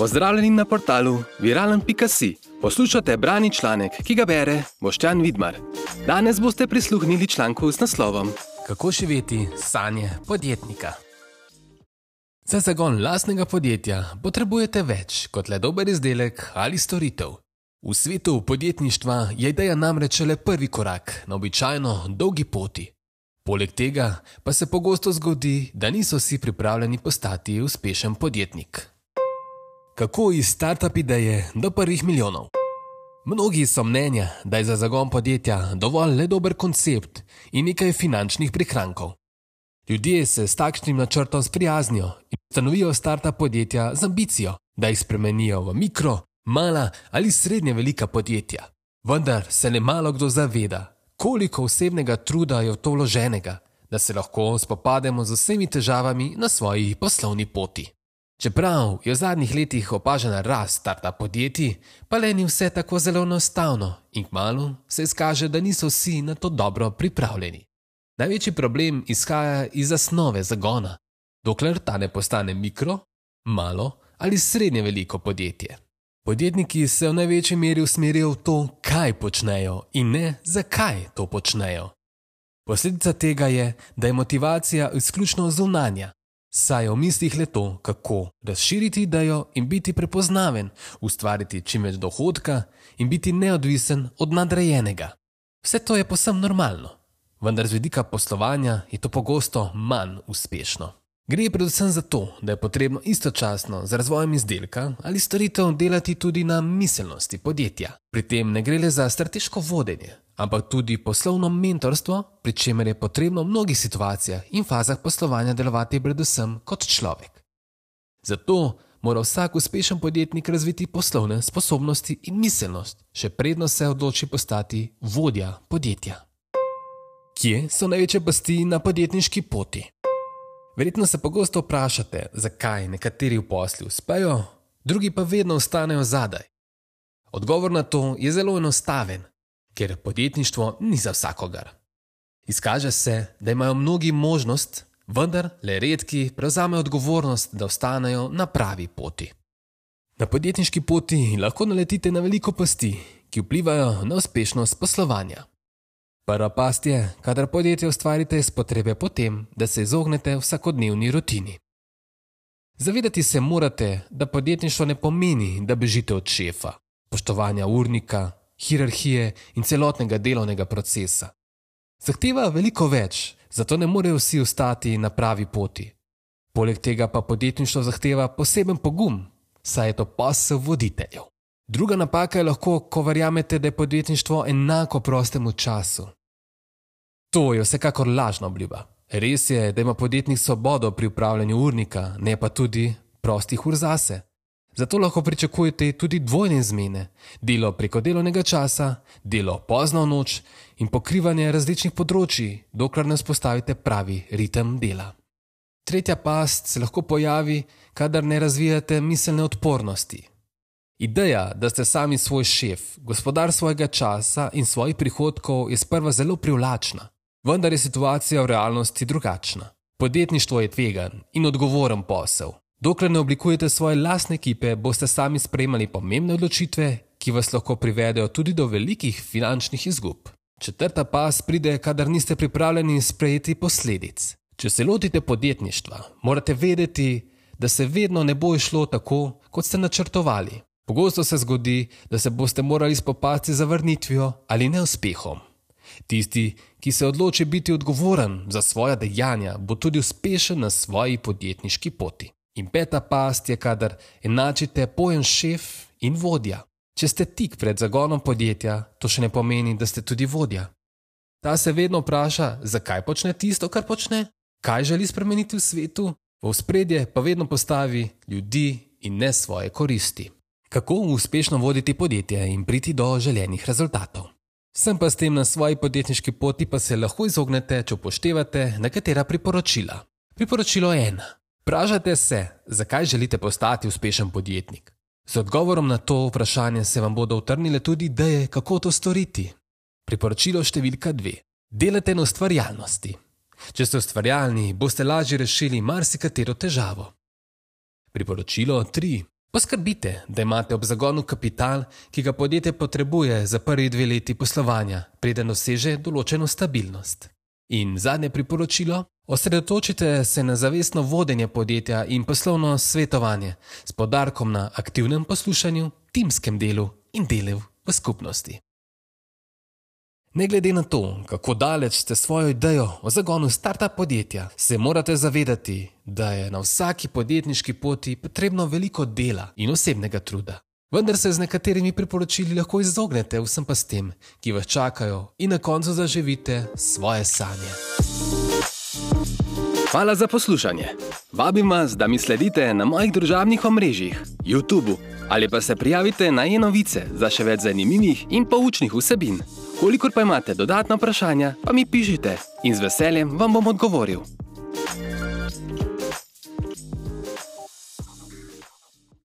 Pozdravljeni na portalu viralen.si. Poslušate brani članek, ki ga bere Boštjan Vidmar. Danes boste prisluhnili članku z naslovom Kako živeti sanje podjetnika. Za zagon lastnega podjetja potrebujete več kot le dober izdelek ali storitev. V svetu podjetništva je ideja namreč le prvi korak na običajno dolgi poti. Poleg tega pa se pogosto zgodi, da niso vsi pripravljeni postati uspešen podjetnik. Kako iz start-up ideje do prvih milijonov? Mnogi so mnenja, da je za zagon podjetja dovolj le dober koncept in nekaj finančnih prihrankov. Ljudje se s takšnim načrtom sprijaznijo in ustanovijo start-up podjetja z ambicijo, da jih spremenijo v mikro, mala ali srednje velika podjetja. Vendar se ne malo kdo zaveda, koliko osebnega truda je v to vloženega, da se lahko spopademo z vsemi težavami na svoji poslovni poti. Čeprav je v zadnjih letih opažena rast starta podjetij, pa le ni vse tako zelo enostavno in kmalo se izkaže, da niso vsi na to dobro pripravljeni. Največji problem izhaja iz zasnove zagona, dokler ta ne postane mikro, malo ali srednje veliko podjetje. Podjetniki se v največji meri usmerijo v to, kaj počnejo in ne zakaj to počnejo. Posledica tega je, da je motivacija izključno zunanja, saj je v mislih le to, kako razširiti idejo in biti prepoznaven, ustvariti čim več dohodka in biti neodvisen od nadrejenega. Vse to je posem normalno, vendar z vidika poslovanja je to pogosto manj uspešno. Gre predvsem za to, da je potrebno istočasno z razvojem izdelka ali storitev delati tudi na miselnosti podjetja. Pri tem ne gre le za strateško vodenje, ampak tudi poslovno mentorstvo, pri čemer je potrebno v mnogih situacijah in fazah poslovanja delovati predvsem kot človek. Zato mora vsak uspešen podjetnik razviti poslovne sposobnosti in miselnost, še predno se odloči postati vodja podjetja. Kje so največje pasti na podjetniški poti? Verjetno se pogosto vprašate, zakaj nekateri v poslu uspejo, drugi pa vedno ostanejo zadaj. Odgovor na to je zelo enostaven ker podjetništvo ni za vsakogar. Izkaže se, da imajo mnogi možnost, vendar le redki prevzamejo odgovornost, da ostanejo na pravi poti. Na podjetniški poti lahko naletite na veliko pasti, ki vplivajo na uspešnost poslovanja. Prva past je, kadar podjetje ustvarite iz potrebe potem, da se izognete vsakodnevni rutini. Zavedati se morate, da podjetništvo ne pomeni, da bežite od šefa, poštovanja urnika, hierarhije in celotnega delovnega procesa. Zahteva veliko več, zato ne morejo vsi ostati na pravi poti. Poleg tega pa podjetništvo zahteva poseben pogum, saj je to posel voditeljev. Druga napaka je lahko, ko verjamete, da je podjetništvo enako prostemu času. To je vsekakor lažna obljuba. Res je, da ima podjetnik svobodo pri upravljanju urnika, ne pa tudi prostih ur zase. Zato lahko pričakujete tudi dvojne izmene: delo preko delovnega časa, delo pozno v noč in pokrivanje različnih področji, dokler ne spostavite pravi ritem dela. Tretja past se lahko pojavi, kadar ne razvijate miselne odpornosti. Ideja, da ste sami svoj šef, gospodar svojega časa in svojih prihodkov, je sprva zelo privlačna, vendar je situacija v realnosti drugačna. Podjetništvo je tvegan in odgovoren posel, Dokler ne oblikujete svoje lastne ekipe, boste sami sprejemali pomembne odločitve, ki vas lahko privedejo tudi do velikih finančnih izgub. Četrta pas pride, kadar niste pripravljeni sprejeti posledic. Če se lotite podjetništva, morate vedeti, da se vedno ne bo išlo tako, kot ste načrtovali. Pogosto se zgodi, da se boste morali spopasti z zavrnitvijo ali neuspehom. Tisti, ki se odloči biti odgovoren za svoja dejanja, bo tudi uspešen na svoji podjetniški poti. In peta past je, kadar enačite pojem šef in vodja. Če ste tik pred zagonom podjetja, to še ne pomeni, da ste tudi vodja. Ta se vedno vpraša, zakaj počne tisto, kar počne, kaj želi spremeniti v svetu, v spredje pa vedno postavi ljudi in ne svoje koristi. Kako uspešno voditi podjetje in priti do želenih rezultatov? Sem pa s tem na svoji podjetniški poti, pa se lahko izognete, če upoštevate nekatera priporočila. Priporočilo ena. Vprašajte se, zakaj želite postati uspešen podjetnik. Z odgovorom na to vprašanje se vam bodo utrnile tudi ideje, kako to storiti. Priporočilo številka dve: Delajte na ustvarjalnosti. Če ste ustvarjalni, boste lažje rešili marsikatero težavo. Priporočilo tri: Poskrbite, da imate ob zagonu kapital, ki ga podjetje potrebuje za prvi dve leti poslovanja, preden doseže določeno stabilnost. In zadnje priporočilo: osredotočite se na zavestno vodenje podjetja in poslovno svetovanje, s podarkom na aktivnem poslušanju, timskem delu in delu v skupnosti. Ne glede na to, kako daleč ste svojo idejo o zagonu startup podjetja, se morate zavedati, da je na vsaki podjetniški poti potrebno veliko dela in osebnega truda. Vendar se z nekaterimi priporočili lahko izognete vsem pastem, ki vas čakajo, in na koncu zaživite svoje sanje. Hvala za poslušanje. Vabim vas, da mi sledite na mojih družabnih omrežjih, YouTube ali pa se prijavite na e-novice za še več zanimivih in poučnih vsebin. Kolikor pa imate dodatna vprašanja, pa mi pišite in z veseljem vam bom odgovoril.